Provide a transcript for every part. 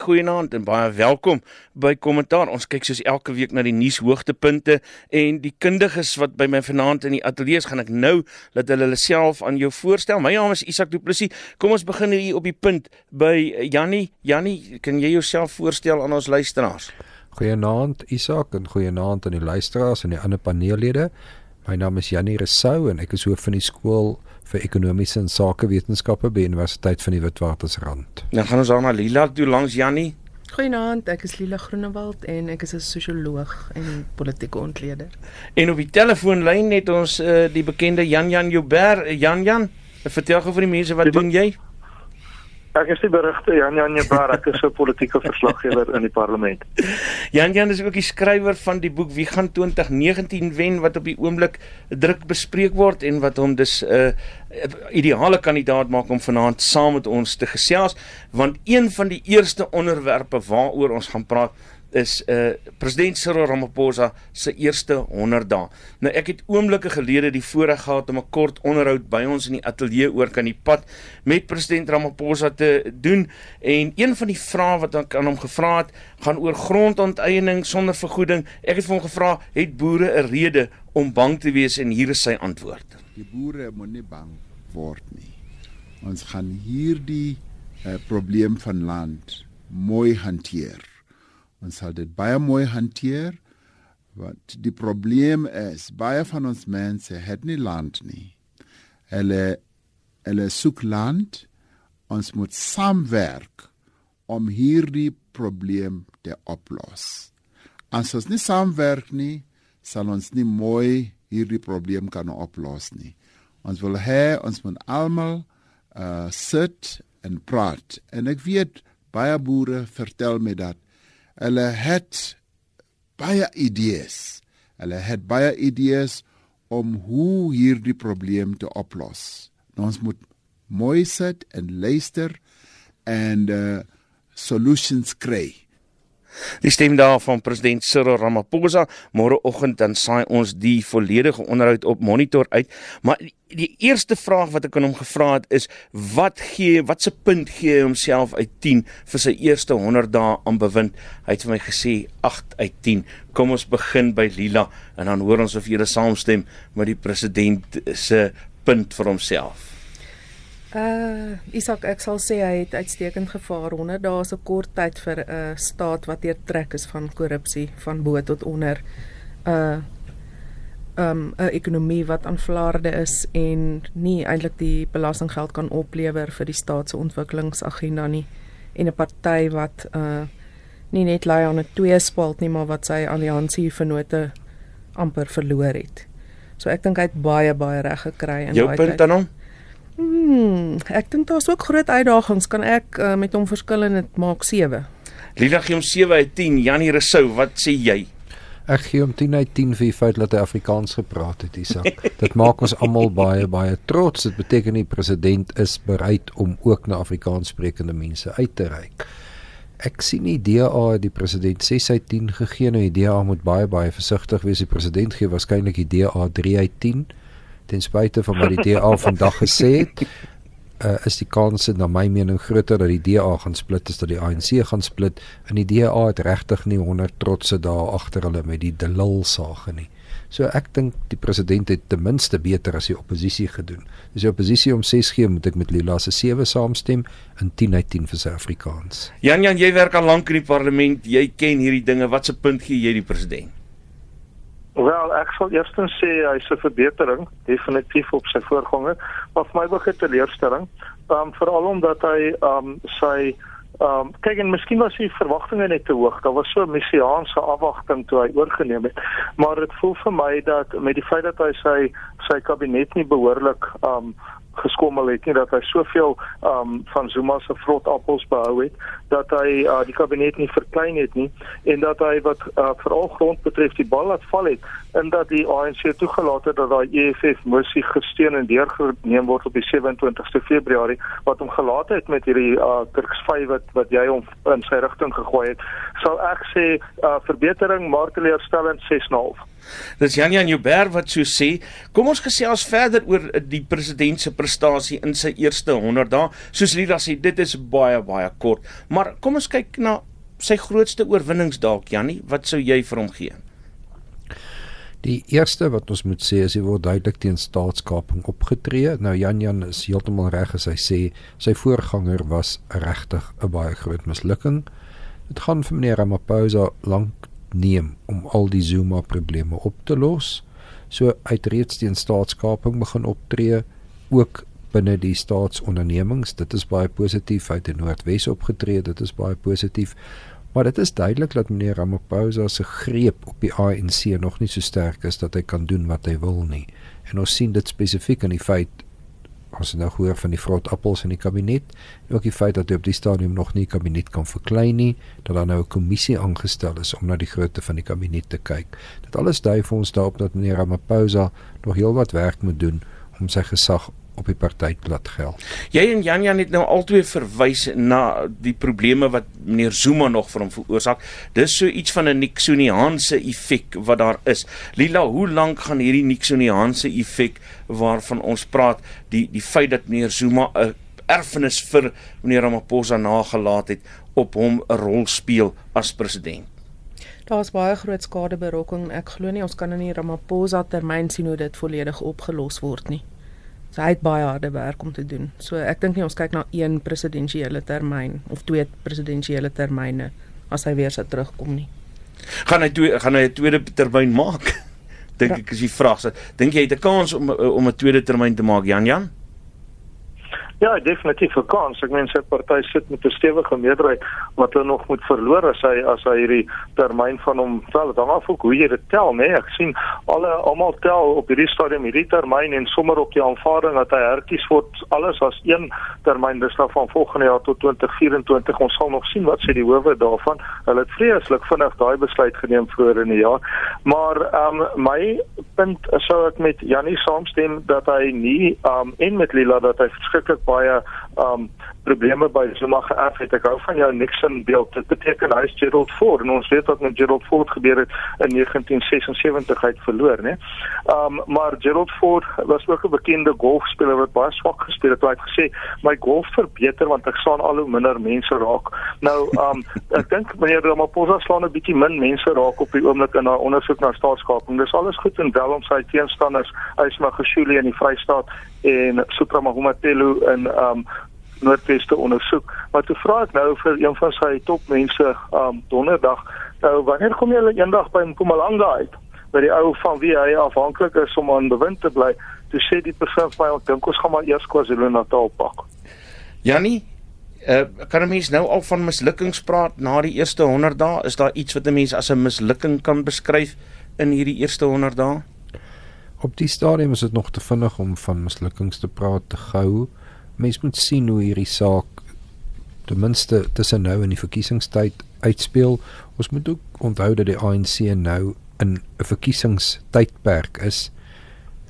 Goeienaand en baie welkom by Kommentaar. Ons kyk soos elke week na die nuushoogtepunte en die kundiges wat by my vanaand in die ateljee is, gaan ek nou laat hulle hulle self aan jou voorstel. My naam is Isak Du Plessis. Kom ons begin hier op die punt by Jannie. Jannie, kan jy jouself voorstel aan ons luisteraars? Goeienaand Isak en goeienaand aan die luisteraars en die ander paneellede. My naam is Jannie Resou en ek is hoof van die skool vir ekonomiese en sakewetenskappe by Universiteit van die Witwatersrand. Dan gaan ons aan na Lila toe langs Jannie. Goeienaand, ek is Lila Groenewald en ek is 'n sosioloog en politieke ontleder. En op die telefoonlyn het ons uh, die bekende Jan Jan Joubert. Jan Jan, vertel gou vir die mense wat doen jy? Ek is die berigte Jan Jan Jebar, ek is 'n politieke verslaggewer in die parlement. Jan Jan is ook die skrywer van die boek Wie gaan 2019 wen wat op die oomblik druk bespreek word en wat hom dus 'n uh, ideale kandidaat maak om vanaand saam met ons te gesels want een van die eerste onderwerpe waaroor ons gaan praat is uh president Cyril Ramaphosa se eerste 100 dae. Nou ek het oomblikke gelede die voorreg gehad om 'n kort onderhoud by ons in die ateljee oor kan die pad met president Ramaphosa te doen en een van die vrae wat ek aan hom gevra het, gaan oor grondonteeneming sonder vergoeding. Ek het vir hom gevra, het boere 'n rede om bang te wees en hier is sy antwoord. Die boere moet nie bang word nie. Ons gaan hierdie uh, probleem van land mooi hanteer. Ons sal dit baie mooi hanteer. Wat die probleem is, baie van ons mense het nie land nie. Hulle hulle soek land. Ons moet saamwerk om hierdie probleem te oplos. As ons nie saamwerk nie, sal ons nie mooi hierdie probleem kan oplos nie. Ons wil hê ons moet almal uh sit en praat. En ek weet baie boere vertel my dat hulle het baie idees. Hulle het baie idees om hoe hierdie probleem te oplos. Nou, ons moet mooi sit en luister en uh solutions kry. Die stem daar van president Cyril Ramaphosa môreoggend dan saai ons die volledige onderhoud op monitor uit. Maar die eerste vraag wat ek aan hom gevra het is wat gee wat se punt gee hy homself uit 10 vir sy eerste 100 dae aan bewind? Hy het vir my gesê 8 uit 10. Kom ons begin by Lila en dan hoor ons of jy saamstem met die president se punt vir homself. Uh Isak, ek sal sê hy het uitstekend gevaar. 100 dae is 'n kort tyd vir 'n uh, staat wat deur trek is van korrupsie van bo tot onder. Uh um 'n ekonomie wat aan flarde is en nie eintlik die belastinggeld kan oplewer vir die staat se ontwikkelingsagenda nie en 'n party wat uh nie net lei aan 'n tweespalt nie, maar wat sy alliansie vennote amper verloor het. So ek dink hy het baie baie reg gekry in daai tyd. Jou punt dan hom? Hmm, ek dink daar's ook groot uitdagings. Kan ek uh, met hom verskil en dit maak 7? Lila gee hom 7 uit 10. Janie Resou, wat sê jy? Ek gee hom 10 uit 10 vir die feit dat hy Afrikaans gepraat het, Isak. dit maak ons almal baie baie trots. Dit beteken die president is bereid om ook na Afrikaanssprekende mense uit te reik. Ek sien die DA die president 6 uit 10 gegee. Nou die DA moet baie baie versigtig wees. Die president gee waarskynlik die DA 3 uit 10 ten spyte van wat die DA vandag gesê het, uh, is die kans na my mening groter dat die DA gaan split as dat die ANC gaan split en die DA het regtig nie 100 trotse daar agter hulle met die delil sage nie. So ek dink die president het ten minste beter as die oppositie gedoen. As die oppositie om 6 gee, moet ek met Lila se 7 saamstem en 10 uit 10 vir Suid-Afrikaans. Jan Jan, jy werk al lank in die parlement. Jy ken hierdie dinge. Wat se punt gee jy die president? Wel, ek sal eerstens sê hy's 'n verbetering, definitief op sy voorganger, maar vir my begin teleurstelling. Um veral omdat hy um sy um kyk en miskien was sy verwagtinge net te hoog. Daar was so 'n messiaanse afwagting toe hy oorgeneem het. Maar dit voel vir my dat met die feit dat hy sy sy kabinet nie behoorlik um geskommel het nie dat hy soveel um van Zuma se vrot appels behou het dat hy uh, die kabinet nie verklein het nie en dat hy wat uh, veral grond betref die bal laat val het en dat die ANC toegelaat het dat daai EFF mosie gesteun en deurgeneem word op die 27ste Februarie wat hom gelaat het met hierdie uh, Turks 5 wat wat jy hom in sy rigting gegooi het sal ek sê uh, verbetering maar teleurstellend 6.5 Dis Jan Jan Joubert wat so sê. Kom ons gesels verder oor die president se prestasie in sy eerste 100 dae. Soos Lila sê, dit is baie baie kort. Maar kom ons kyk na sy grootste oorwinnings dalk Jannie, wat sou jy vir hom gee? Die eerste wat ons moet sê is hy word duidelik teen staatskaping opgetree. Nou Jan Jan is heeltemal reg as hy sê sy voorganger was regtig 'n baie groot mislukking. Dit gaan vir meneer Ramaphosa lank neem om al die Zuma probleme op te los. So uit reeds teen staatskaping begin optree ook binne die staatsondernemings. Dit is baie positief uit die Noordwes opgetree. Dit is baie positief. Maar dit is duidelik dat meneer Ramaphosa se greep op die ANC nog nie so sterk is dat hy kan doen wat hy wil nie. En ons sien dit spesifiek in die feit ons nou hoor van die vrot appels in die kabinet, en ook die feit dat hy op die stadium nog nie kabinet kan verklein nie, dat daar nou 'n kommissie aangestel is om na die grootte van die kabinet te kyk. Dit alles dui vir ons daarop dat meneer Ramaphosa nog heelwat werk moet doen om sy gesag op die partytblad geld. Jy en Jan Jan het nou altyd verwys na die probleme wat meneer Zuma nog vir hom veroorsaak. Dis so iets van 'n Nixoniaanse effek wat daar is. Lila, hoe lank gaan hierdie Nixoniaanse effek waarvan ons praat, die die feit dat meneer Zuma 'n erfenis vir meneer Ramaphosa nagelaat het op hom 'n rol speel as president? Daar's baie groot skadeberokkings. Ek glo nie ons kan in die Ramaphosa termyn sien hoe dit volledig opgelos word nie. So hy het baie harde werk om te doen. So ek dink nie ons kyk na een presidensiële termyn of twee presidensiële termyne as hy weer sou terugkom nie. Gaan hy twee gaan hy 'n tweede termyn maak? dink ek is die vraag. Dink jy hy het 'n kans om om 'n tweede termyn te maak, Jan Jan? Ja, definitief 'n kans. Ek meen sy party sit met 'n stewige meerderheid wat hulle nog moet verloor as hy as hy hierdie termyn van hom tel. Dan af hoe jy dit tel, né? Nee, ek sien alle almal tel op hierdie stadium hierdie termyn en sommer op die aanvaarding dat hy herkies word alles as een termyn dis nou van volgende jaar tot 2024. Ons sal nog sien wat sê die howe daarvan. Hulle het vreeslik vinnig daai besluit geneem vroeër in die jaar. Maar ehm um, my punt sou ek met Jannie saamstem dat hy nie ehm um, en met Lila dat hy verskriklik baie um probleme by Zuma geerf het. Ek hou van jou Nixon beeld. Dit beteken hy is Gerald Ford en ons weet wat met Gerald Ford gebeur het in 1976 hy het verloor, né? Um maar Gerald Ford was ook 'n bekende golfspeler wat baie swak gespeel het. Hy het gesê my golf verbeter want ek slaan al hoe minder mense raak. Nou um ek dink meneer Ramaphosa slaan 'n bietjie min mense raak op die oomblik in haar ondersoek na staatskaping. Dis alles goed en wel om sy teenstanders, Ysma Geshuli in die Vrystaat en Sutra Mahumatelo in um Noordwes te ondersoek. Maar toe vra ek nou vir een van sy topmense um donderdag, nou wanneer kom julle eendag by Mpumalanga uit? by die ou van wie hy afhanklik is om aan bewind te bly. Toe sê die persoon vir my, ek dink ons gaan maar eers KwaZulu-Natal pak. Jannie, uh, kan 'n mens nou al van mislukkings praat na die eerste 100 dae? Is daar iets wat 'n mens as 'n mislukking kan beskryf in hierdie eerste 100 dae? Op die stadium is dit nog te vinnig om van mislukkings te praat te gou. Mens moet sien hoe hierdie saak ten minste tussen nou en die verkiesingstyd uitspeel. Ons moet ook onthou dat die ANC nou in 'n verkiesingstydperk is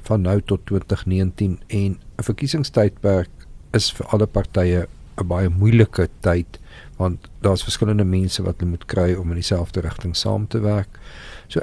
van nou tot 2019 en 'n verkiesingstydperk is vir alle partye 'n baie moeilike tyd want daar's verskillende mense wat hulle moet kry om in dieselfde rigting saam te werk. So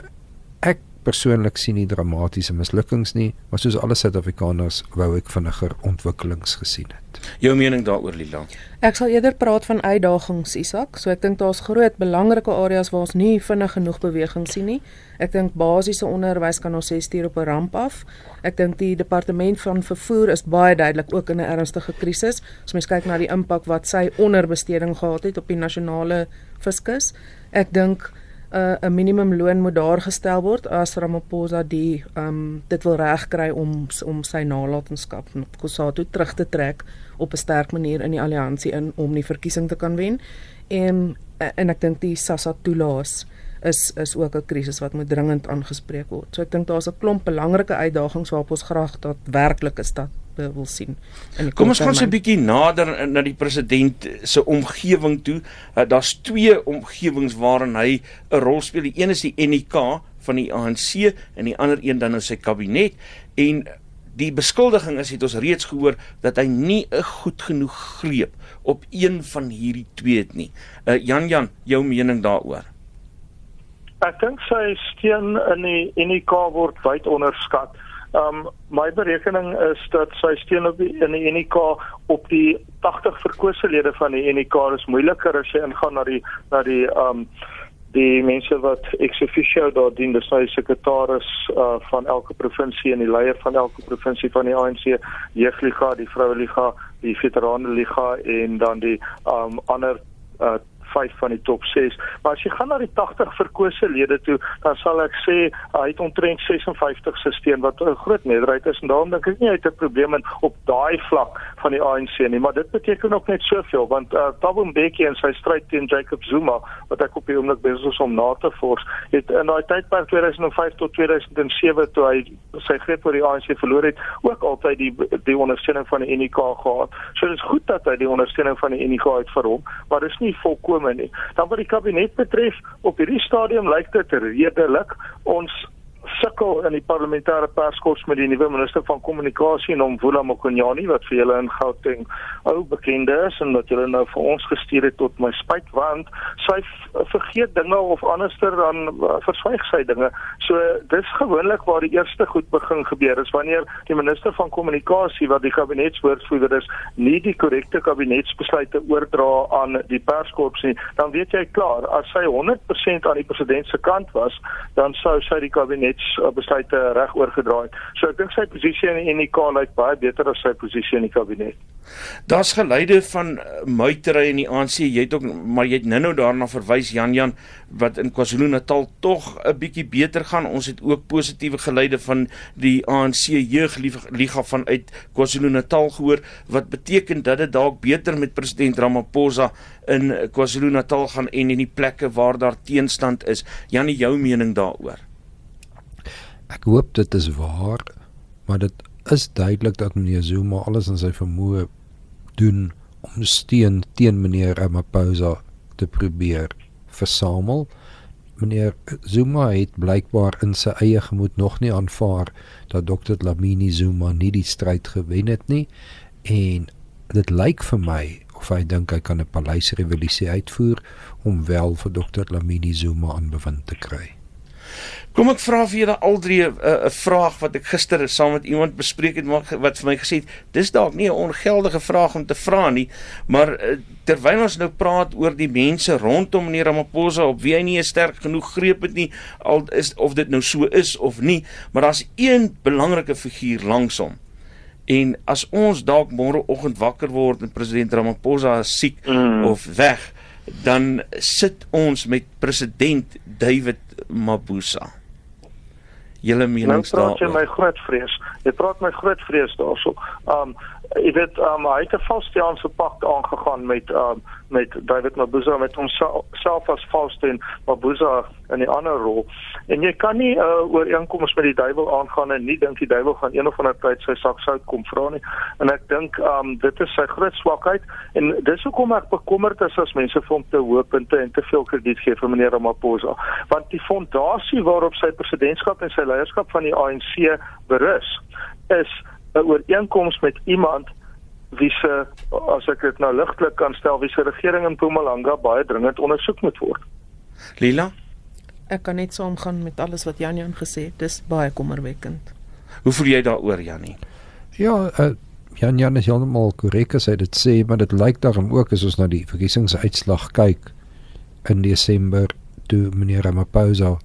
persoonlik sien nie dramatiese mislukkings nie, maar soos alle Suid-Afrikaners wou ek vinniger ontwikkelings gesien het. Jou mening daaroor Lila? Ek sal eerder praat van uitdagings, Isak. So ek dink daar's groot belangrike areas waar ons nie vinnig genoeg beweging sien nie. Ek dink basiese onderwys kan ons sê stuur op 'n ramp af. Ek dink die departement van vervoer is baie duidelik ook in 'n ernstige krisis. As mens kyk na die impak wat sy onderbesteding gehad het op die nasionale fiskus, ek dink 'n uh, 'n minimumloon moet daar gestel word as Ramaphosa die um, dit wil regkry om om sy nalatenskap op Kusatu terug te trek op 'n sterk manier in die alliansie in om die verkiesing te kan wen. En en ek dink die SASSA toelaas is is ook 'n krisis wat moet dringend aangespreek word. So ek dink daar's 'n klomp belangrike uitdagings waarop ons graag dat werklike stad wil sien. Kom ons gaan so 'n bietjie nader na die president se omgewing toe. Uh, Daar's twee omgewings waarin hy 'n rol speel. Die een is die NEK van die ANC en die ander een dan is sy kabinet en die beskuldiging is het ons reeds gehoor dat hy nie 'n goed genoeg greep op een van hierdie twee het nie. Uh Jan Jan, jou mening daaroor? Ek dink sy steun in die NEK word wyd onderskat. Um my berekening is dat sy steun op die in die UNK op die 80 verkose lede van die UNK is moeiliker as jy ingaan na die na die um die mense wat ex officio daar dien, nou die sekretaris uh, van elke provinsie en die leier van elke provinsie van die ANC, Jeugliga, die Vroueliga, die Veteranenliga en dan die um ander uh, 5 van die top 6. Maar as jy gaan na die 80 verkose lede toe, dan sal ek sê hy het omtrent 56 se steun wat 'n groot meerderheid is en daarom dink ek nie hy het 'n probleem in op daai vlak van die ANC nie, maar dit beteken ook net soveel want uh, Thabo Mbeki en sy stryd teen Jacob Zuma wat ek op die oomblik besig is om na te vors, het in daai tydperk 2005 tot 2007 toe hy sy greep oor die ANC verloor het, ook altyd die die ondersteuning van die UNIK gehad. So dit is goed dat hy die ondersteuning van die UNIK het vir hom, maar dit is nie volkom voorkome nie. Dan wat die kabinet betref, op hierdie stadium lyk dit redelik ons sukkel in die parlementêre perskors met die nuwe minister van kommunikasie en hom Vula Mokonyane wat vir julle in Gauteng ou bekend is en wat julle nou vir ons gestuur het tot my spyt want sy vergeet dinge of anderster dan uh, verswyg sy dinge. So dis gewoonlik waar die eerste goed begin gebeur is wanneer die minister van kommunikasie wat die kabinetswoordvoerder is nie die korrekte kabinetsbesluite oordra aan die perskorps nie, dan weet jy klaar as sy 100% aan die president se kant was, dan sou sy die kabinet besluite reg oorgedraai. So ek dink sy posisie in die NK lyk baie beter as sy posisie in die kabinet. Daar's geleide van uh, muitery in die ANC. Jy het ook maar jy het nou-nou daarna verwys Jan Jan wat in KwaZulu-Natal tog 'n bietjie beter gaan. Ons het ook positiewe geleide van die ANC jeugliga vanuit KwaZulu-Natal gehoor wat beteken dat dit dalk beter met president Ramaphosa in KwaZulu-Natal gaan en in die plekke waar daar teenstand is. Janie, jou mening daaroor? Ek hoop dit is waar, maar dit is duidelik dat meneer Zuma alles in sy vermoë doen om steun teen meneer Ramaphosa te probeer versamel. Meneer Zuma het blykbaar in sy eie gemoed nog nie aanvaar dat Dr. Lamini Zuma nie die stryd gewen het nie en dit lyk vir my of hy dink hy kan 'n paleisrevolusie uitvoer om wel vir Dr. Lamini Zuma aan bewind te kry. Kom ek vra vir julle al drie 'n uh, 'n vraag wat ek gister saam met iemand bespreek het wat vir my gesê het, dis dalk nie 'n ongeldige vraag om te vra nie, maar uh, terwyl ons nou praat oor die mense rondom meneer Ramaphosa op wie hy nie 'n sterk genoeg greep het nie, al is of dit nou so is of nie, maar daar's een belangrike figuur langs hom. En as ons dalk môreoggend wakker word en president Ramaphosa is siek mm. of weg, dan sit ons met president David Mabuza. Julle menings nou, daaroor. Dit is my groot vrees. Dit praat my groot vrees daarso. Um jy weet um hy het 'n valstiaanse pak aangegaan met um met David Mabuza met homself as valste en Mabuza in die ander rol. En jy kan nie 'n uh, ooreenkoms met die duiwel aangaan en nie dink die duiwel gaan een of ander tyd sy sak sout kom vra nie. En ek dink um dit is sy groot swakheid en dis hoekom ek bekommerd is as mense vir hom te hoop en te en te veel krediet gee vir meneer Ramaphosa. Want die fondasie waarop sy presidentskap en sy leierskap van die ANC berus is 'n ooreenkoms met iemand wie se as ek dit nou ligtelik kan stel wie se regering in Mpumalanga baie dringend ondersoek moet word. Lila Ek kan net saamgaan met alles wat Jan Jan gesê het. Dis baie kommerwekkend. Hoe voel jy daaroor Jannie? Ja, uh, Jan Jan is heeltemal korrek as hy dit sê, maar dit lyk daarom ook as ons na die verkiesingsuitslag kyk in Desember toe meneer Ramaphosa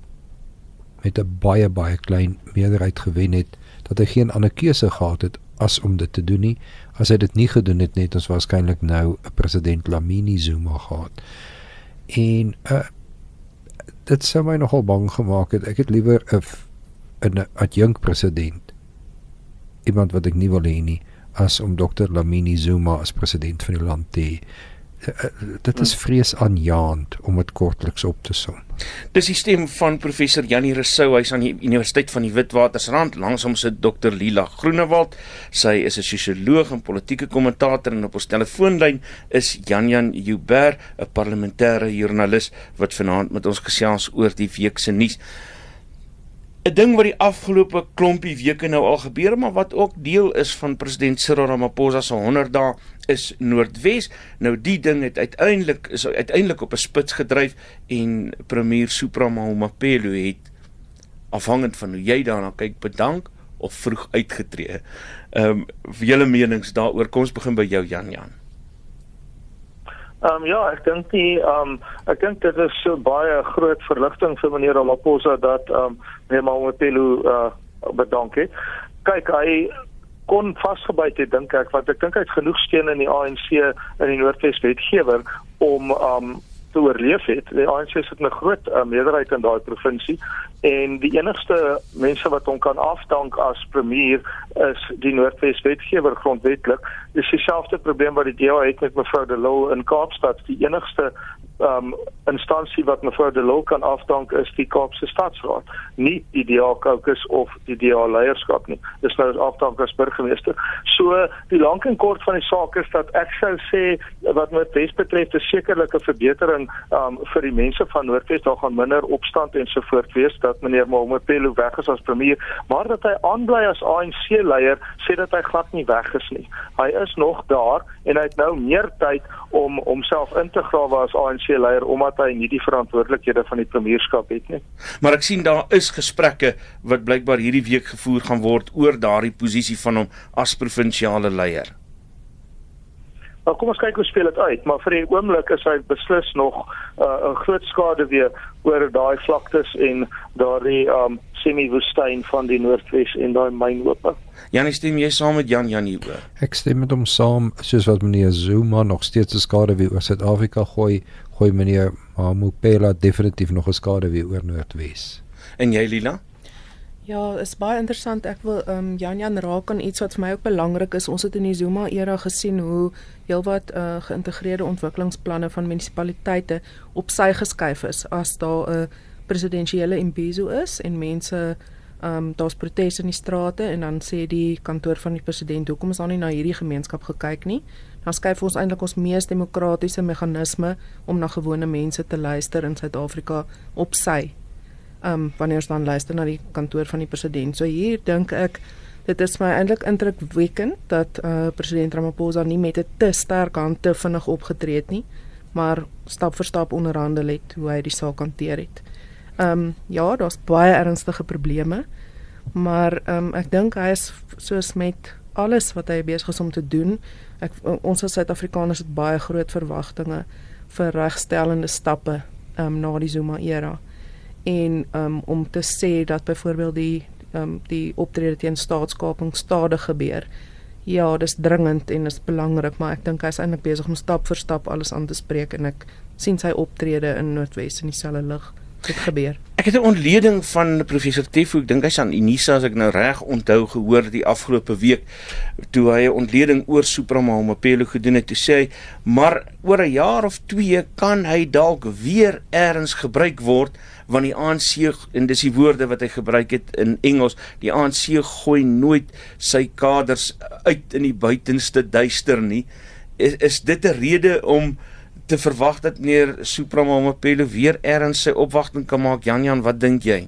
met 'n baie baie klein meerderheid gewen het dat hy geen ander keuse gehad het as om dit te doen nie. As hy dit nie gedoen het net ons waarskynlik nou 'n president Lamini Zuma gehad. En uh dit sou my nogal bang gemaak het. Ek het liewer 'n 'n adjunk president iemand wat ek nie wil hê nie as om Dr Lamini Zuma as president van die land te hê. Dit is vreesaanjaend om dit kortliks op te som. Dis die stem van professor Janie Rousseau, hy's aan die Universiteit van die Witwatersrand, langs hom sit Dr Lila Groenewald. Sy is 'n sosioloog en politieke kommentator en op ons telefoonlyn is Jan Jan Joubert, 'n parlementêre joernalis wat vanaand met ons gesels oor die week se nuus. 'n ding wat die afgelope klompie weke nou al gebeur, maar wat ook deel is van president Cyril Ramaphosa se 100 dae is Noordwes. Nou die ding het uiteindelik is uiteindelik op 'n spits gedryf en premier Supra Mahumapelo het afhangend van hoe jy daarna kyk bedank of vroeg uitgetree. Ehm um, julle menings daaroor kom ons begin by jou Jan Jan. Ehm um, ja, ek dink die ehm um, ek dink dit is so baie groot verligting vir meneer Ramaphosa dat ehm um, meneer Mamapelo uh eh, bedank het. Kyk, hy kon vasgebyt het dink ek want ek dink hy het genoeg steun in die ANC in die Noordwes wetgewer om um, te oorleef het. Die ANC sit 'n groot uh, meerderheid in daai provinsie en die enigste mense wat hom kan afdank as premier is die Noordwes wetgewer grondwetlik. Dis dieselfde probleem wat die DA het met mevrou De Lille in Kaapstad. Die enigste um instansie wat mevrou De Lille kan afdank is die Kaapse Stadsraad, nie die DA caucus of die DA leierskap nie. Dis nou afdank as burgemeester. So die lank en kort van die saak is dat ek sou sê wat met Wes betref, is sekerlik 'n verbetering um vir die mense van Noordwes, daar gaan minder opstand en so voort wees dat meneer Mohopelo weg is as premier, maar dat hy aanbly as ANC leier, sê dat hy glad nie weg is nie. Hy is nog daar en hy het nou meer tyd om homself in te grawe as ANC leier omdat hy nie die verantwoordelikhede van die premierskap het nie. Maar ek sien daar is gesprekke wat blykbaar hierdie week gevoer gaan word oor daardie posisie van hom as provinsiale leier. Nou kom ons kyk hoe speel dit uit, maar vir die oomblik is hy beslis nog uh, 'n groot skade weer oor daai vlaktes en daardie um semi-woestyn van die Noordwes en daai mynhope. Janie stem jy saam met Jan Janie oor? Ek stem met hom saam soos wat meneer Zuma nog steeds 'n skade weer oor Suid-Afrika gooi, gooi meneer Mamupela definitief nog 'n skade weer oor Noordwes. En jy Lila? Ja, is baie interessant. Ek wil ehm um, Jan Jan raak aan iets wat vir my ook belangrik is. Ons het in die Zuma era gesien hoe heelwat uh, geïntegreerde ontwikkelingsplanne van munisipaliteite op sy geskuif is as daar 'n uh, presidensiële imbizo is en mense ehm um, daar's proteste in die strate en dan sê die kantoor van die president hoekom is daar nie na hierdie gemeenskap gekyk nie? Dan skuif ons eintlik ons mees demokratiese meganisme om na gewone mense te luister in Suid-Afrika op sy um wanneer ons dan luister na die kantoor van die president. So hier dink ek dit is my eintlik indrukwekkend dat uh president Ramaphosa nie met 'n te sterk hand te vinnig opgetree het nie, maar stap vir stap onderhandel het hoe hy die saak hanteer het. Um ja, daar's baie ernstige probleme, maar um ek dink hy is soos met alles wat hy besig is om te doen. Ek ons as Suid-Afrikaners het baie groot verwagtinge vir regstellende stappe um na die Zuma era en um, om te sê dat byvoorbeeld die um, die optrede teen staatskaping stadig gebeur. Ja, dis dringend en is belangrik, maar ek dink hy is eintlik besig om stap vir stap alles aan te spreek en ek sien sy optrede in Noordwes in dieselfde lig dit gebeur. Ek het 'n ontleding van professor Tefo, ek dink hy's aan Unisa as ek nou reg onthou gehoor die afgelope week toe hy 'n ontleding oor Suprama Mapelo gedoen het, toe sê hy, maar oor 'n jaar of 2 kan hy dalk weer eers gebruik word want die ANC en dis die woorde wat hy gebruik het in Engels, die ANC gooi nooit sy kaders uit in die buitenste duister nie. Is, is dit 'n rede om te verwag dat meneer Suprama Mapelo weer eers sy opwagting kan maak. Jan Jan, wat dink jy?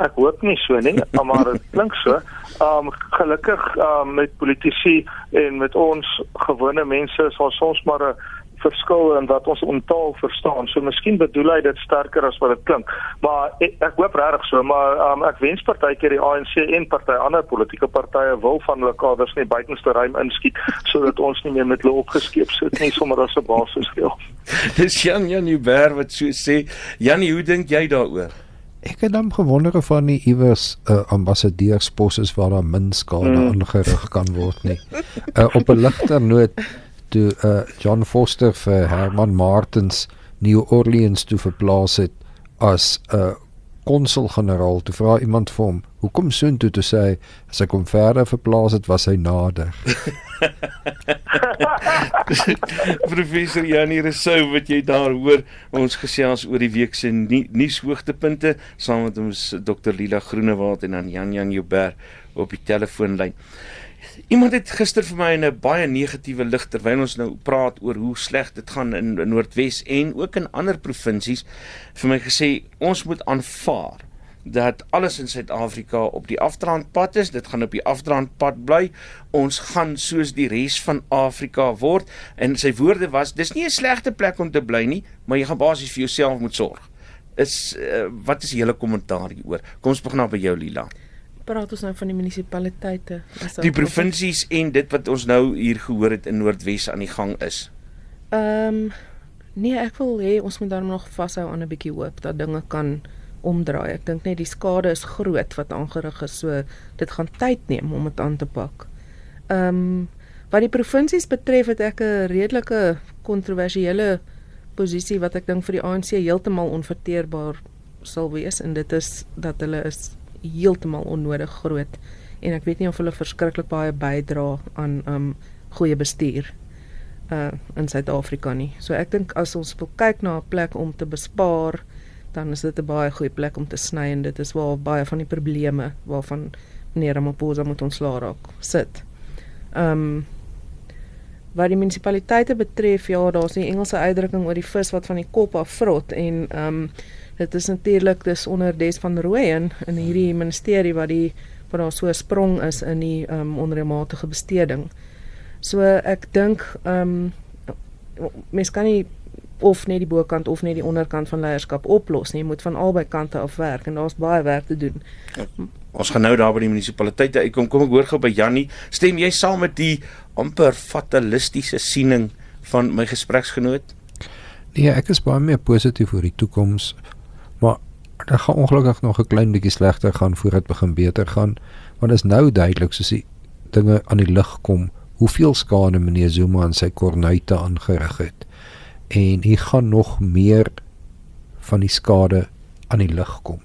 Ek hoop nie so nie, maar dit klink so. Um gelukkig um met politici en met ons gewone mense is ons soms maar 'n verskil in wat ons ontaal verstaan. So miskien bedoel hy dit sterker as wat dit klink. Maar ek, ek hoop regtig so, maar um, ek wens partykeer die ANC en party ander politieke partye wil van hulle kaders nie buitenste ruim inskiet sodat ons nie meer met hulle opgeskeep sit nie sommer as 'n basis geel. Dis Jan Jan Uber wat so sê. Janie, hoe dink jy daaroor? Ek het dan gewonder of van die iewers 'n uh, ambassadeurspos is waar daar min skade mm. aangerig kan word nie. Uh, op 'n ligter noot toe uh, John Foster vir Herman Martins New Orleans toe verplaas het as 'n uh, konsul-generaal toe vra iemand vir hom hoekom so toe te sê as ek hom verder verplaas het was hy nader. Professor Janie Resou wat jy daar hoor ons gesels oor die week se nuushoogtepunte saam met ons Dr Lila Groenewald en dan Jan Jan Joubert op die telefoonlyn Iemand het gister vir my in 'n baie negatiewe lig terwyl ons nou praat oor hoe sleg dit gaan in, in Noordwes en ook in ander provinsies vir my gesê ons moet aanvaar dat alles in Suid-Afrika op die afdraandpad is. Dit gaan op die afdraandpad bly. Ons gaan soos die res van Afrika word en sy woorde was dis nie 'n slegte plek om te bly nie, maar jy gaan basies vir jouself moet sorg. Is uh, wat is julle kommentaar hieroor? Kom ons begin nou by jou Lila. Praat ons nou van die munisipaliteite? Is dat- Die provinsies en dit wat ons nou hier gehoor het in Noordwes aan die gang is. Ehm nee, ek wil hê ons moet dan nog vashou aan 'n bietjie hoop dat dinge kan omdraai. Ek dink net die skade is groot wat aangerig is, so dit gaan tyd neem om dit aan te pak. Ehm wat die provinsies betref het ek 'n redelike kontroversiële posisie wat ek dink vir die ANC heeltemal onverteerbaar sal wees en dit is dat hulle is heeltemal onnodig groot en ek weet nie of hulle verskriklik baie bydra aan um goeie bestuur uh in Suid-Afrika nie. So ek dink as ons wil kyk na 'n plek om te bespaar, dan is dit 'n baie goeie plek om te sny en dit is waar baie van die probleme waarvan meneer Ramaphosa moet ontslaa raak sit. Um wat die munisipaliteite betref, ja, daar's 'n Engelse uitdrukking oor die vis wat van die kop af vrot en um dit is natuurlik dis onder Des van Rooyen in hierdie ministerie wat die wat daar so 'n sprong is in die um onreëlmatige besteding. So ek dink ehm um, mens kan nie of net die bokant of net die onderkant van leierskap oplos nie. Jy moet van albei kante af werk en daar's baie werk te doen. Ons gaan nou daar by die munisipaliteite uitkom. Kom ek hoor gou by Jannie, stem jy saam met die amper fatalistiese siening van my gespreksgenoot? Nee, ek is baie meer positief oor die toekoms, dit gaan ongelukkig nog 'n klein bietjie slegter gaan voordat begin beter gaan, want is nou duidelik soos die dinge aan die lig kom hoeveel skade meneer Zuma aan sy kornuite aangerig het. En hy gaan nog meer van die skade aan die lig kom.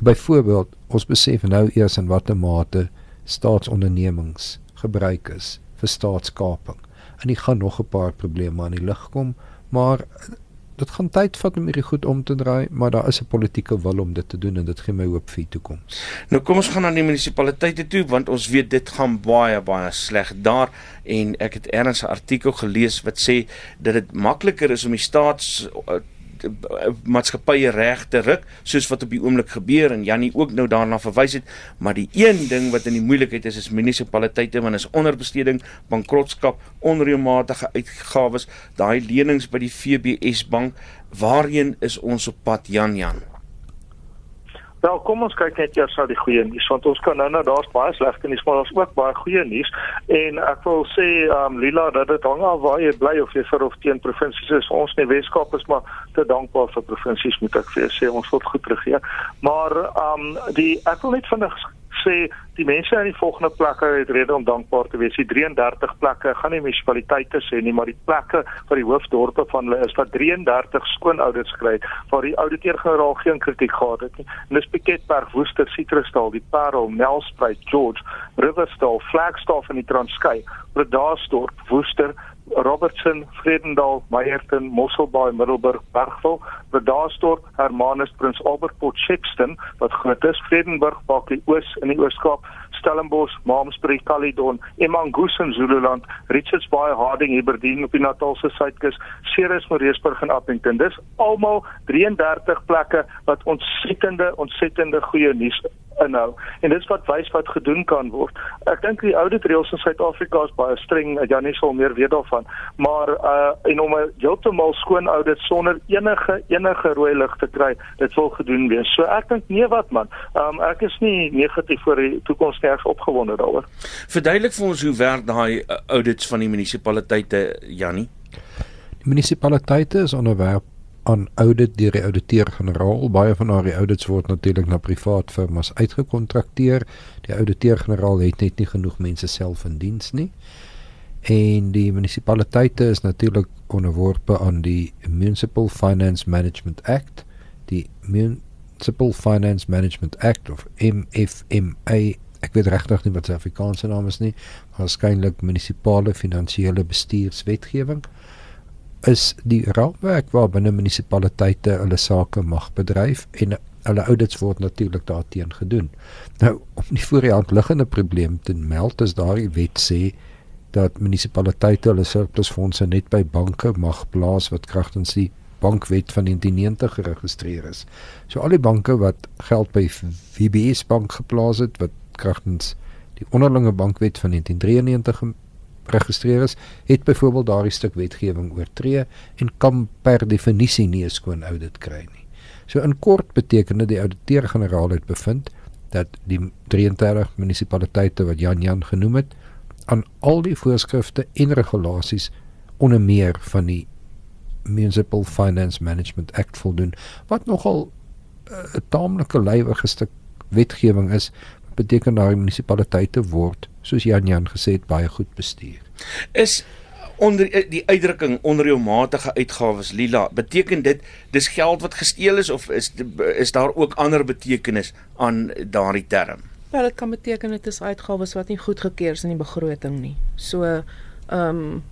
Byvoorbeeld, ons besef nou eers in watter mate staatsondernemings gebruik is vir staatskaping. En hier gaan nog 'n paar probleme aan die lig kom, maar dit gaan tyd vat om hierdie goed om te draai, maar daar is 'n politieke wil om dit te doen en dit gee my hoop vir die toekoms. Nou kom ons gaan na die munisipaliteite toe want ons weet dit gaan baie baie sleg daar en ek het 'n artikel gelees wat sê dat dit makliker is om die staats uh, maatskappye reg te ruk soos wat op die oomblik gebeur en Jannie ook nou daarna verwys het maar die een ding wat in die moeilikheid is is munisipaliteite want is onderbesteding bankrotskap onreëlmatige uitgawes daai lenings by die FBS bank waarheen is ons op pad Jan Jan Wel, kom ons kyk net eers na die goeie nuus want ons kan nou nou daar's baie slegte nuus, maar daar's ook baie goeie nuus en ek wil sê um Lila dat dit hang af waar jy bly of jy vir of teen provinsies is. Ons in die Weskaap is maar te dankbaar vir provinsies moet ek vir jou sê ons word goed regeer. Maar um die ek wil net vinnig sê die mense in die volgende plekke het rede om dankbaar te wees. Die 33 plekke gaan nie munisipaliteite sê nie, maar die plekke vir die hoofdorpe van hulle is wat 33 skoon audits kry waar die ouditeur-generaal geen kritiek gehad het nie. En dis Piketberg, Woester, Citrusdal, die Parel, Nelspruit, George, Riversdal, Flagstaff in die Transkei, Bredasdorp, Woester, Robertson, Vredendal, Meyerton, Mosselbaai, Middelburg, Bergville, Bredasdorp, Hermanus, Prins Albertport, Shepston wat groot is, Vredenburg, Bakkie Oos in die Ooskaap, Stellenbosch, Malmesbury, Caledon, Emangus in Zululand, Richards Bay, Harding, Aberdeen op die Natalse suidkus, Ceres, Moreesburg en Appington. Dis almal 33 plekke wat ontsettende ontsettende goeie nuus inhou. En dis wat wys wat gedoen kan word. Ek dink die audit reëls in Suid-Afrika is baie streng. Janie sal meer weet daarvan. Maar uh en om 'n heeltemal skoon audit sonder enige enige rooi lig te kry, dit wil gedoen wees. So ek dink nee wat man. Um ek is nie negatief vir die toekoms nie, ek is opgewonde daaroor. Verduidelik vir ons hoe werk daai uh, audits van die munisipaliteite Jannie? Die munisipaliteite is onderwerp aan audit deur die ouditeur-generaal. Baie van daardie audits word natuurlik na privaat firmas uitgekontrakteer. Die ouditeur-generaal het net nie genoeg mense self in diens nie. En die munisipaliteite is natuurlik onderworpe aan die Municipal Finance Management Act, die Municipal Finance Management Act of MFMA. Ek weet regtig nie wat sy Afrikaanse naam is nie, maar waarskynlik munisipale finansiële bestuurswetgewing is die raamwerk waarbinne munisipaliteite hulle sake mag bedryf en hulle audits word natuurlik daarteen gedoen. Nou om die voor die hand liggende probleem te meld is daardie wet sê dat munisipaliteite hulle surplusfondse net by banke mag plaas wat kragtens die bankwet van 1990 geregistreer is. So al die banke wat geld by VBS bank geplaas het wat kragtens die onderlinge bankwet van 1993 geregistreer is, het byvoorbeeld daardie stuk wetgewing oortree en kan per definisie nie 'n skoon audit kry nie. So in kort beteken dit die ouditeur-generaal het bevind dat die 33 munisipaliteite wat Jan Jan genoem het aan al die voorskrifte en regulasies onder meer van die Municipal Finance Management Act voldoen wat nogal eh, 'n uh, taamlike lywige stuk wetgewing is beteken dat die munisipaliteite word soos Jan Jan gesê het baie goed bestuur. Is onder eh, die uitdrukking onreëlmatige uitgawes lila beteken dit dis geld wat gesteel is of is is daar ook ander betekenis aan daardie term? Wel dit kan beteken dit is uitgawes wat nie goedgekeur is in die begroting nie. So ehm um,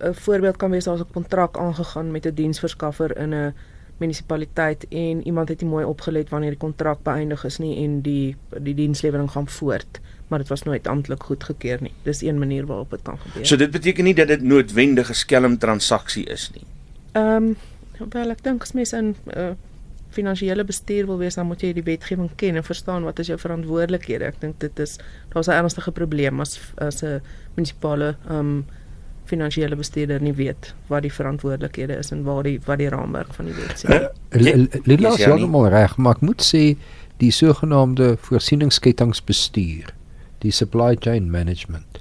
'n voorbeeld kan wees daar's 'n kontrak aangegaan met 'n diensverskaffer in 'n munisipaliteit en iemand het nie mooi opgelet wanneer die kontrak beëindig is nie en die die dienslewering gaan voort maar dit was nooit amptelik goedgekeur nie. Dis een manier waarop dit kan gebeur. So dit beteken nie dat dit noodwendige skelm transaksie is nie. Ehm um, wel ek dink as mens in uh, finansiële bestuur wil wees, dan moet jy die wetgewing ken en verstaan wat is jou verantwoordelikhede. Ek dink dit is daar's 'n ernstige probleem as as 'n munisipale ehm um, finansiële bestuurder nie weet wat die verantwoordelikhede is en waar die wat die raamwerk van die wet sê. Lila sê almal reg, maar ek moet sê die sogenaamde voorsieningskettingsbestuur, die supply chain management.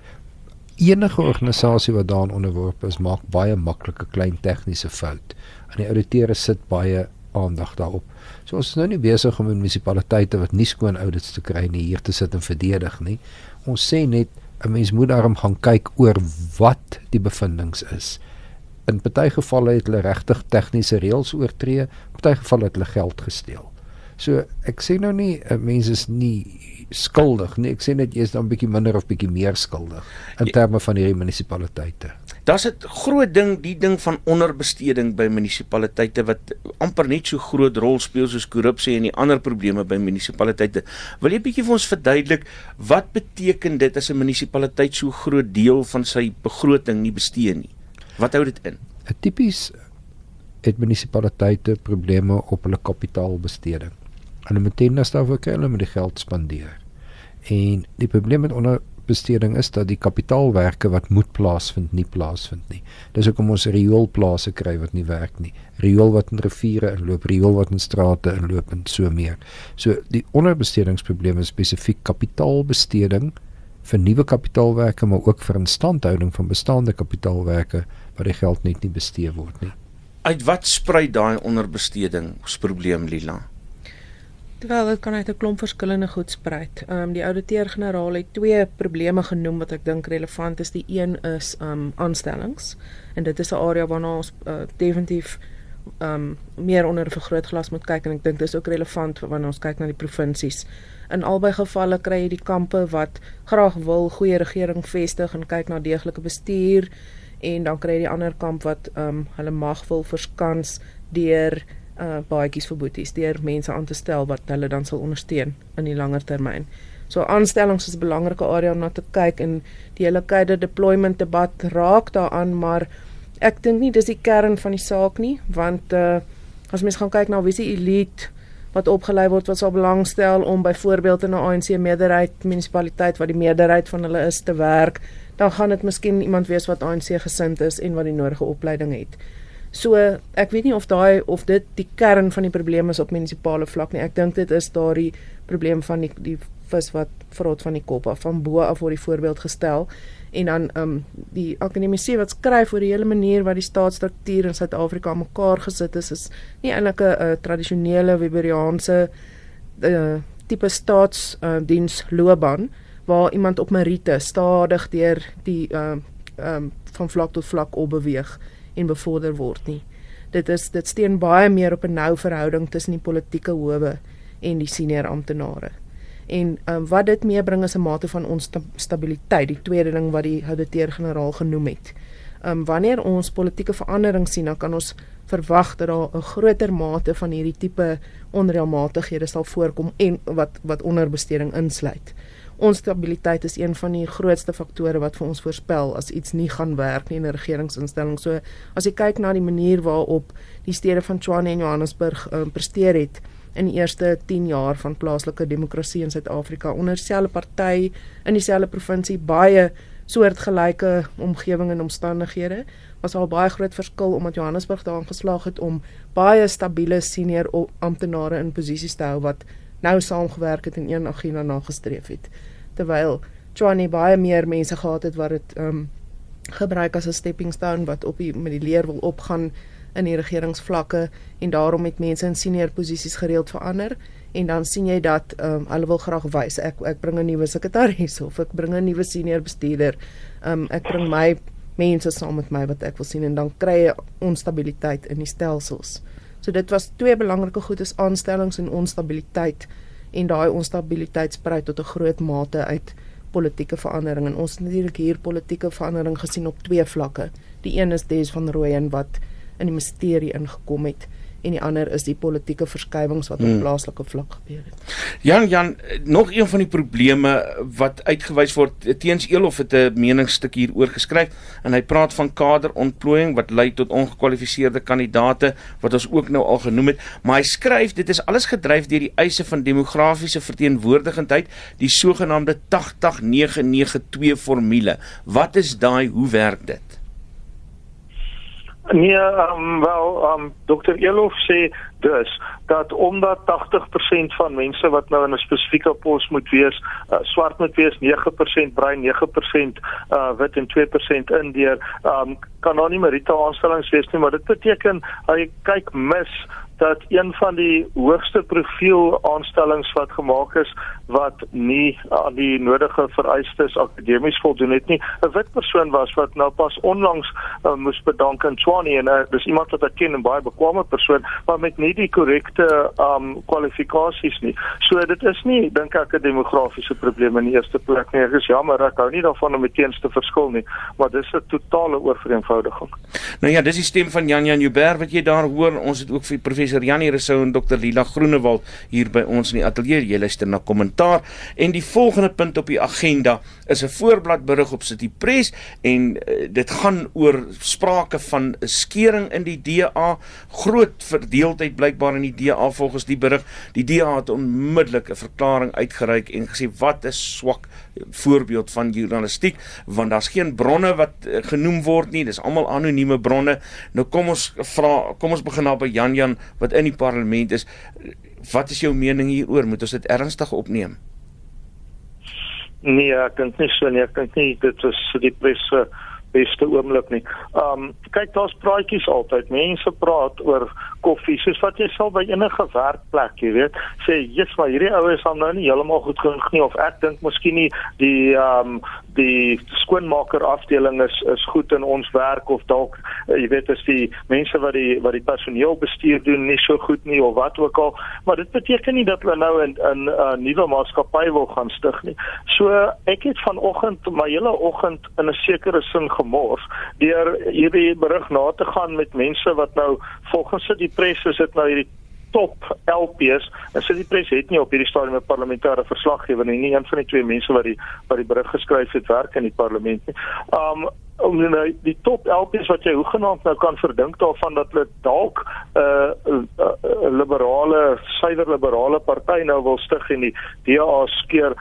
Enige organisasie wat daaraan onderworpe is, maak baie maklike klein tegniese fout. En die ouditeure sit baie aandag daarop. So ons is nou nie besig om munisipaliteite wat nie skoon audits te kry nie hier te sit en verdedig nie. Ons sê net 'n mens moet daarom gaan kyk oor wat die bevindinge is. In party gevalle het hulle regtig tegniese reëls oortree, party gevalle het hulle geld gesteel. So ek sê nou nie 'n mens is nie skuldig nie. Ek sê net jy is dan bietjie minder of bietjie meer skuldig in terme van hierdie munisipaliteite. Daar's 'n groot ding, die ding van onderbesteding by munisipaliteite wat amper net so groot rol speel soos korrupsie en die ander probleme by munisipaliteite. Wil jy bietjie vir ons verduidelik wat beteken dit as 'n munisipaliteit so groot deel van sy begroting nie bestee nie? Wat hou dit in? 'n Tipies het munisipaliteite probleme op hulle kapitaalbesteding. Hulle moet ten minste daarvoor hulle met die geld spandeer. En die probleem met onder besteding is dat die kapitaalwerke wat moet plaasvind nie plaasvind nie. Dis hoekom ons rioolplase kry wat nie werk nie. Riool wat in riviere inloop, riool wat in strate inloop en so meer. So die onderbestedingsprobleme is spesifiek kapitaalbesteding vir nuwe kapitaalwerke maar ook vir instandhouding van bestaande kapitaalwerke waar die geld net nie bestee word nie. Uit wat sprei daai onderbestedingsprobleem Lila? Terwyl dit kan uit 'n klomp verskillende goed spruit. Ehm um, die ouditeur-generaal het twee probleme genoem wat ek dink relevant is. Die een is ehm um, aanstellings en dit is 'n area waarna ons uh, definitief ehm um, meer onder 'n vergrootglas moet kyk en ek dink dis ook relevant wanneer ons kyk na die provinsies. In albei gevalle kry jy die kampe wat graag wil goeie regering vestig en kyk na deeglike bestuur en dan kry jy die ander kamp wat ehm um, hulle mag wil verskans deur uh baadjies vir boeties deur mense aan te stel wat hulle dan sal ondersteun in die langer termyn. So aanstellings is 'n belangrike area om na te kyk en die hele kader deployment debat raak daaraan, maar ek dink nie dis die kern van die saak nie, want uh as mens gaan kyk na wie se elite wat opgelei word wat sal belangstel om byvoorbeeld in 'n ANC meerderheid munisipaliteit wat die meerderheid van hulle is te werk, dan gaan dit miskien iemand wees wat ANC gesind is en wat die nodige opleiding het. So ek weet nie of daai of dit die kern van die probleem is op munisipale vlak nie. Ek dink dit is daardie probleem van die die vis wat vrot van die kop af van bo af word die voorbeeld gestel en dan um die akademisie wat skryf oor die hele manier wat die staatsstruktuur in Suid-Afrika mekaar gesit is is nie eintlik 'n tradisionele Weberiaanse uh, tipe staatsdiens uh, loopbaan waar iemand op meriete stadig deur die uh um van vlak tot vlak op beweeg en bevorder word nie. Dit is dit steun baie meer op 'n nou verhouding tussen die politieke howe en die senior amptenare. En um, wat dit meebring is 'n mate van onstabiliteit, die tweede ding wat die ouditeur-generaal genoem het. Um wanneer ons politieke verandering sien, dan kan ons verwag dat daar 'n groter mate van hierdie tipe onreëlmatighede sal voorkom en wat wat onderbesteding insluit onstabiliteit is een van die grootste faktore wat vir ons voorspel as iets nie gaan werk nie in 'n regeringsinstelling. So as jy kyk na die manier waarop die stede van Tshwane en Johannesburg um, presteer het in die eerste 10 jaar van plaaslike demokrasie in Suid-Afrika onder dieselfde party in dieselfde provinsie baie soortgelyke omgewing en omstandighede was al baie groot verskil omdat Johannesburg daarin geslaag het om baie stabiele senior amptenare in posisies te hou wat nou saamgewerk het en een agenda nagestreef het. Terwyl Tshwane baie meer mense gehad het wat dit ehm um, gebruik as 'n stepping stone wat op die met die leer wil opgaan in die regeringsvlakke en daarom het mense in senior posisies gereeld verander en dan sien jy dat ehm um, hulle wil graag wys ek ek bring 'n nuwe sekretaris of ek bring 'n nuwe senior bestuurder. Ehm um, ek bring my mense saam met my wat ek wil sien en dan kry jy onstabiliteit in die stelsels. So dit was twee belangrike goed is aanstellings en onstabiliteit en daai onstabiliteit sprei tot 'n groot mate uit politieke verandering en ons het natuurlik hier politieke verandering gesien op twee vlakke. Die een is Des van Rooyen wat in die ministerie ingekom het en die ander is die politieke verskywings wat op hmm. plaaslike vlak gebeur het. Jan Jan, nog een van die probleme wat uitgewys word teens Elof het 'n meningsstuk hier oor geskryf en hy praat van kaderontplooiing wat lei tot ongekwalifiseerde kandidate wat ons ook nou al genoem het, maar hy skryf dit is alles gedryf deur die eise van demografiese verteenwoordigendheid, die sogenaamde 80992 formule. Wat is daai, hoe werk dit? Nee, um, wel, um, Dr. Elof sê dus dat omdat 80% van mense wat nou in 'n spesifieke pos moet wees, uh, swart moet wees, 9% bruin, 9% uh, wit en 2% indeer, um, kan daar nie meriete aanstellings wees nie, maar dit beteken hy kyk mis dat een van die hoogste profiel aanstellings wat gemaak is wat nie aan die nodige vereistes akademies voldoen het nie 'n wit persoon was wat nou pas onlangs uh, moes bedank aan Tshwane en uh, dis iemand wat ek ken en baie bekwame persoon maar met nie die korrekte um kwalifikasies nie. So dit is nie dink ek 'n demografiese probleem in die eerste plek nie. Ek is jammer ek hou nie daarvan om meteens te verskil nie maar dis 'n totale oorvereenvoudiging nou ja dis die stem van Jan Jan Joubert wat jy daar hoor ons het ook vir professor professor Janie Rousseau en dokter Lila Groenewald hier by ons in die ateljee. Jy luister na kommentaar en die volgende punt op die agenda is 'n voorblad berig op City Press en uh, dit gaan oor sprake van 'n skering in die DA. Groot verdeeldheid blykbaar in die DA volgens die berig. Die DA het onmiddellik 'n verklaring uitgereik en gesê wat 'n swak voorbeeld van journalistiek want daar's geen bronne wat uh, genoem word nie. Dis almal anonieme bronne. Nou kom ons vra kom ons begin nou by Jan Jan wat in die parlement is. Wat is jou mening hieroor? Moet ons dit ernstig opneem? Nee, ek dink nie so nie. Ek dink nie dit is die presse beste oomblik nie. Um kyk daar's praatjies altyd. Mense praat oor koffie soos wat jy sal by enige werkplek, jy weet, sê jy's maar hierdie oues hom nou nie heeltemal goed genoeg nie of ek dink miskien nie die um die skoonmaker afdeling is is goed in ons werk of dalk uh, jy weet as die mense wat die wat die personeel bestuur doen nie so goed nie of wat ook al, maar dit beteken nie dat hulle nou in 'n uh, nuwe maatskappy wil gaan stig nie. So ek het vanoggend my hele oggend in 'n sekere sin gemors deur hierdie berig na te gaan met mense wat nou volgens die pres is dit nou hierdie top LPs en so die pres het nie op hierdie stadium 'n parlementêre verslaggewer nie nie een van die twee mense wat die wat die berig geskryf het werk in die parlement nie. Um om nou die top LPs wat jy hoegenaamd nou kan verdink daarvan dat hulle dalk 'n uh, uh, liberale suiwer liberale party nou wil stig en die DA skeer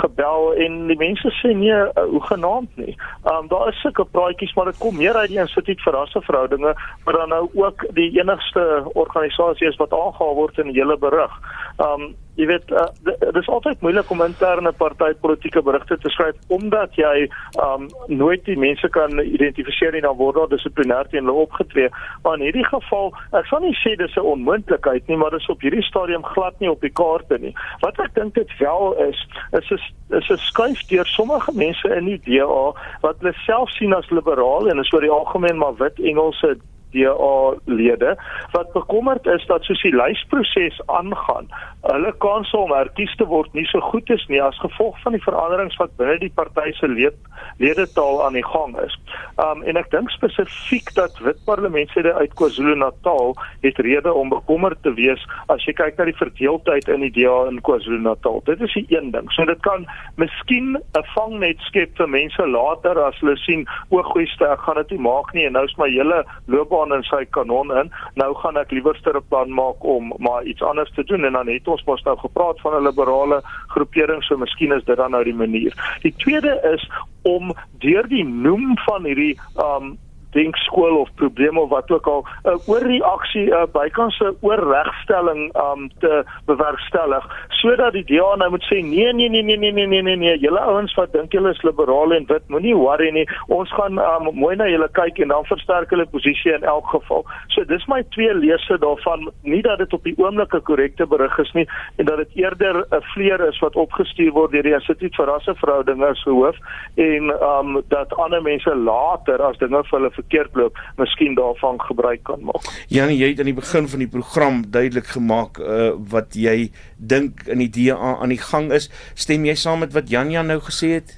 gebel en die mense sê nee uh, hoe genaamd nie. Ehm um, daar is sulke praatjies maar dit kom meer uit die instituut vir rasseverhoudinge maar dan nou ook die enigste organisasie is wat aangehaal word in die hele berig. Ehm um, jy weet uh, dit is altyd moeilik om interne partytetiese berigte te skryf omdat jy um nooit die mense kan identifiseer en dan word daar dissiplinêr teen hulle opgetree. Maar in hierdie geval ek sal nie sê dis 'n onmoontlikheid nie maar dis op hierdie stadium glad nie op die kaarte nie. Wat ek dink dit wel is is is is 'n skuif deur sommige mense in die DA wat hulle self sien as liberaal en is oor die algemeen maar wit Engelse DA lede wat bekommerd is dat soos die lysproses aangaan, hulle kans om herkies te word nie so goed is nie as gevolg van die veranderings wat binne die party se lede ledetaal aan die gang is. Um en ek dink spesifiek dat wit parlementslede uit KwaZulu-Natal het rede om bekommerd te wees as jy kyk na die verdeeldheid in die DA in KwaZulu-Natal. Dit is die een ding. So dit kan miskien 'n vangnet skep vir mense later as hulle sien o, goeie ster, ek gaan dit nie maak nie en nou is my hele loopbaan gaan in sy kanon in. Nou gaan ek liewerster 'n plan maak om maar iets anders te doen en dan het ons mos nou gepraat van 'n liberale groepering, so miskien is dit dan nou die manier. Die tweede is om deur die noem van hierdie um denkskool of probleme of wat ook al 'n uh, oorreaksie uh, bykans 'n oorregstelling um te bewerkstellig sodat die DA nou moet sê nee nee nee nee nee nee nee nee nee julle ouens wat dink julle is liberale en wit moenie worry nie. Ons gaan um, mooi na julle kyk en dan versterk hulle posisie in elk geval. So dis my twee lese daarvan nie dat dit op die oomblik 'n korrekte berig is nie en dat dit eerder 'n vleer is wat opgestuur word deur die Instituut vir Rasseverhoudinge as hoof en um dat ander mense later as dinge vir hulle verkeerd loop, miskien daarvan gebruik kan maak. Janie, jy het aan die begin van die program duidelik gemaak uh wat jy dink in die DA aan die gang is. Stem jy saam met wat Janja nou gesê het?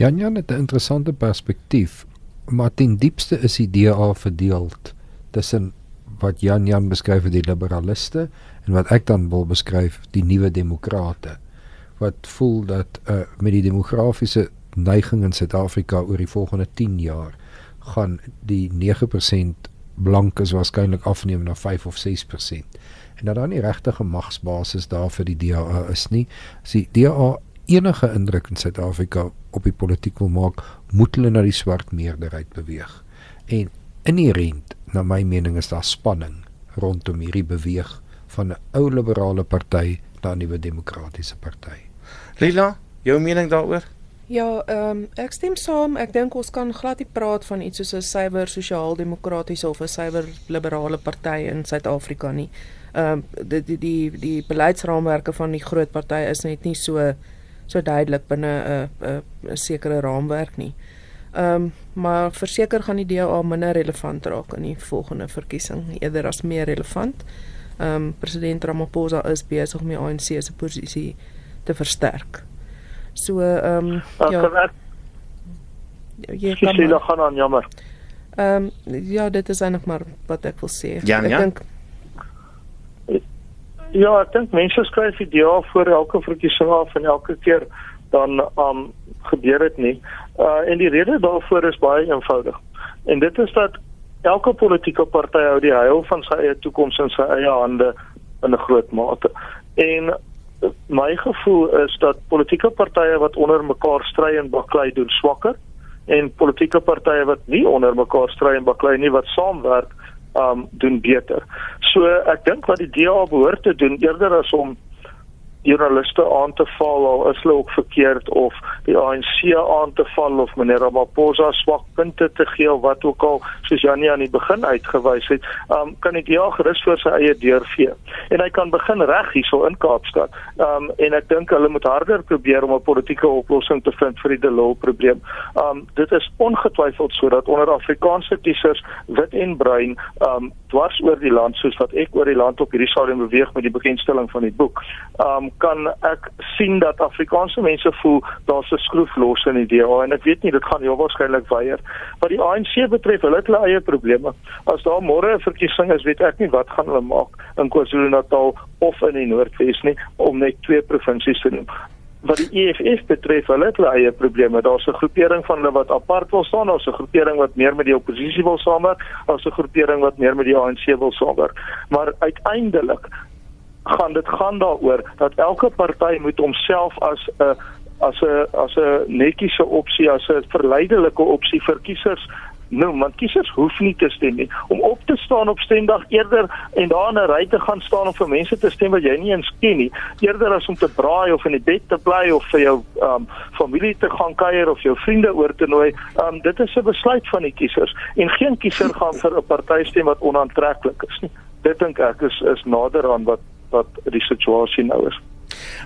Janja het 'n interessante perspektief, maar ten diepste is die DA verdeel tussen wat Jan Jan beskryf as die liberaliste en wat ek dan wil beskryf die nuwe demokrate wat voel dat uh, met die demografiese neiging in Suid-Afrika oor die volgende 10 jaar gaan die 9% blankes waarskynlik afneem na 5 of 6% en dat daar nie regtig 'n magsbasis daar vir die DA is nie. As die DA enige indruk in Suid-Afrika op die politiek wil maak, moet hulle na die swart meerderheid beweeg. En inherent, na my mening, is daar spanning rondom hierdie beweeg van 'n ou liberale party na 'n nuwe demokratiese party. Lila, jou mening daaroor? Ja, ehm um, ek stem saam. Ek dink ons kan glad nie praat van iets soos 'n suiwer sosiaal-demokratiese of 'n suiwer liberale party in Suid-Afrika nie. Ehm um, die die die die beleidsraamwerke van die groot partye is net nie so so duidelik binne 'n 'n 'n sekere raamwerk nie. Ehm um, maar verseker gaan die DA minder relevant raak in die volgende verkiesing eerder as meer relevant. Ehm um, president Ramaphosa is besig om die ANC se posisie te versterk. So ehm um, ja. Jy kan sê dan gaan aan jammer. Ehm um, ja, dit is eintlik maar wat ek wil sê. Ja, ek ja. dink Ja, ek dink mense skryf idee voor elke verkiesing af en elke keer dan um gebeur dit nie. Uh en die rede daarvoor is baie eenvoudig. En dit is dat elke politieke party hou die heil van sy eie toekoms in sy eie hande in 'n groot mate. En my gevoel is dat politieke partye wat onder mekaar stry en baklei doen swakker en politieke partye wat nie onder mekaar stry en baklei nie wat saamwerk um doen beter. So ek dink wat die DA behoort te doen eerder as om joernaliste aan te val al is hulle ook verkeerd of die ANC aan te val of meneer Ramaphosa swak punte te gee of wat ook al soos Janie aan die begin uitgewys het, um, kan ek ja gerus vir sy eie deur vee. En hy kan begin reg hierso in Kaapstad. Um en ek dink hulle moet harder probeer om 'n politieke oplossing te vind vir die Delol probleem. Um dit is ongetwyfeld sodat onder Afrikaanse kiesers wit en bruin um dwars oor die land soos wat ek oor die land op hierdie stadium beweeg met die bekendstelling van die boek. Um kan ek sien dat Afrikaanse mense voel daar's 'n skroef los in die DA en ek weet nie dit gaan heel waarskynlik weier. Wat die ANC betref, hulle het hulle eie probleme. As daar môre 'n verkiesing is, weet ek nie wat gaan hulle maak in KwaZulu-Natal of in die Noordwes nie om net twee provinsies te noem wat die EFF betref, hulle het hulle eie probleme. Daar's 'n groepering van hulle wat apart wil staan, daar's 'n groepering wat meer met die oppositie wil saamwerk, daar's 'n groepering wat meer met die ANC wil saamwerk. Maar uiteindelik gaan dit gaan daaroor dat elke party moet homself as 'n as 'n as 'n netjiese opsie, as 'n verleidelike opsie vir kiesers Nou, want kiesers hoef nie te stem nie. Om op te staan op stemdag eerder en daar in 'n ry te gaan staan om vir mense te stem wat jy nie eens ken nie, eerder as om te braai of in die bed te bly of vir jou um familie te gaan kuier of jou vriende oor te nooi, um dit is 'n besluit van die kiesers en geen kiezer gaan vir 'n party stem wat onaantreklik is nie. Dit dink ek is is nader aan wat wat die situasie nou is.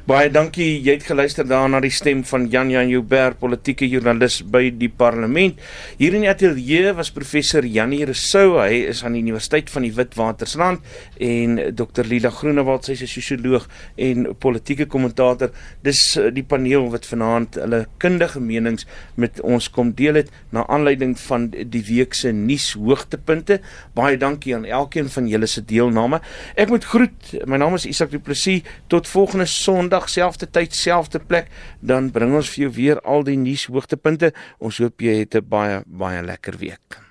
Baie dankie. Jy het geluister daarna die stem van Jan Jan Joubert, politieke joernalis by die Parlement. Hier in die ateljee was professor Janie Rousseau. Hy is aan die Universiteit van die Witwatersrand en Dr Lila Groenewald, sy is 'n sosioloog en politieke kommentator. Dis eh, die paneel wat vanaand hulle kundige menings met ons kom deel het na aanleiding van die week se nuus hoogtepunte. Baie dankie aan elkeen van julle se deelname. Ek moet groet. My naam is Isak Du Plessis. Tot volgende Sondag selfde tyd, selfde plek, dan bring ons vir jou weer al die nuus hoogtepunte. Ons hoop jy het 'n baie baie lekker week.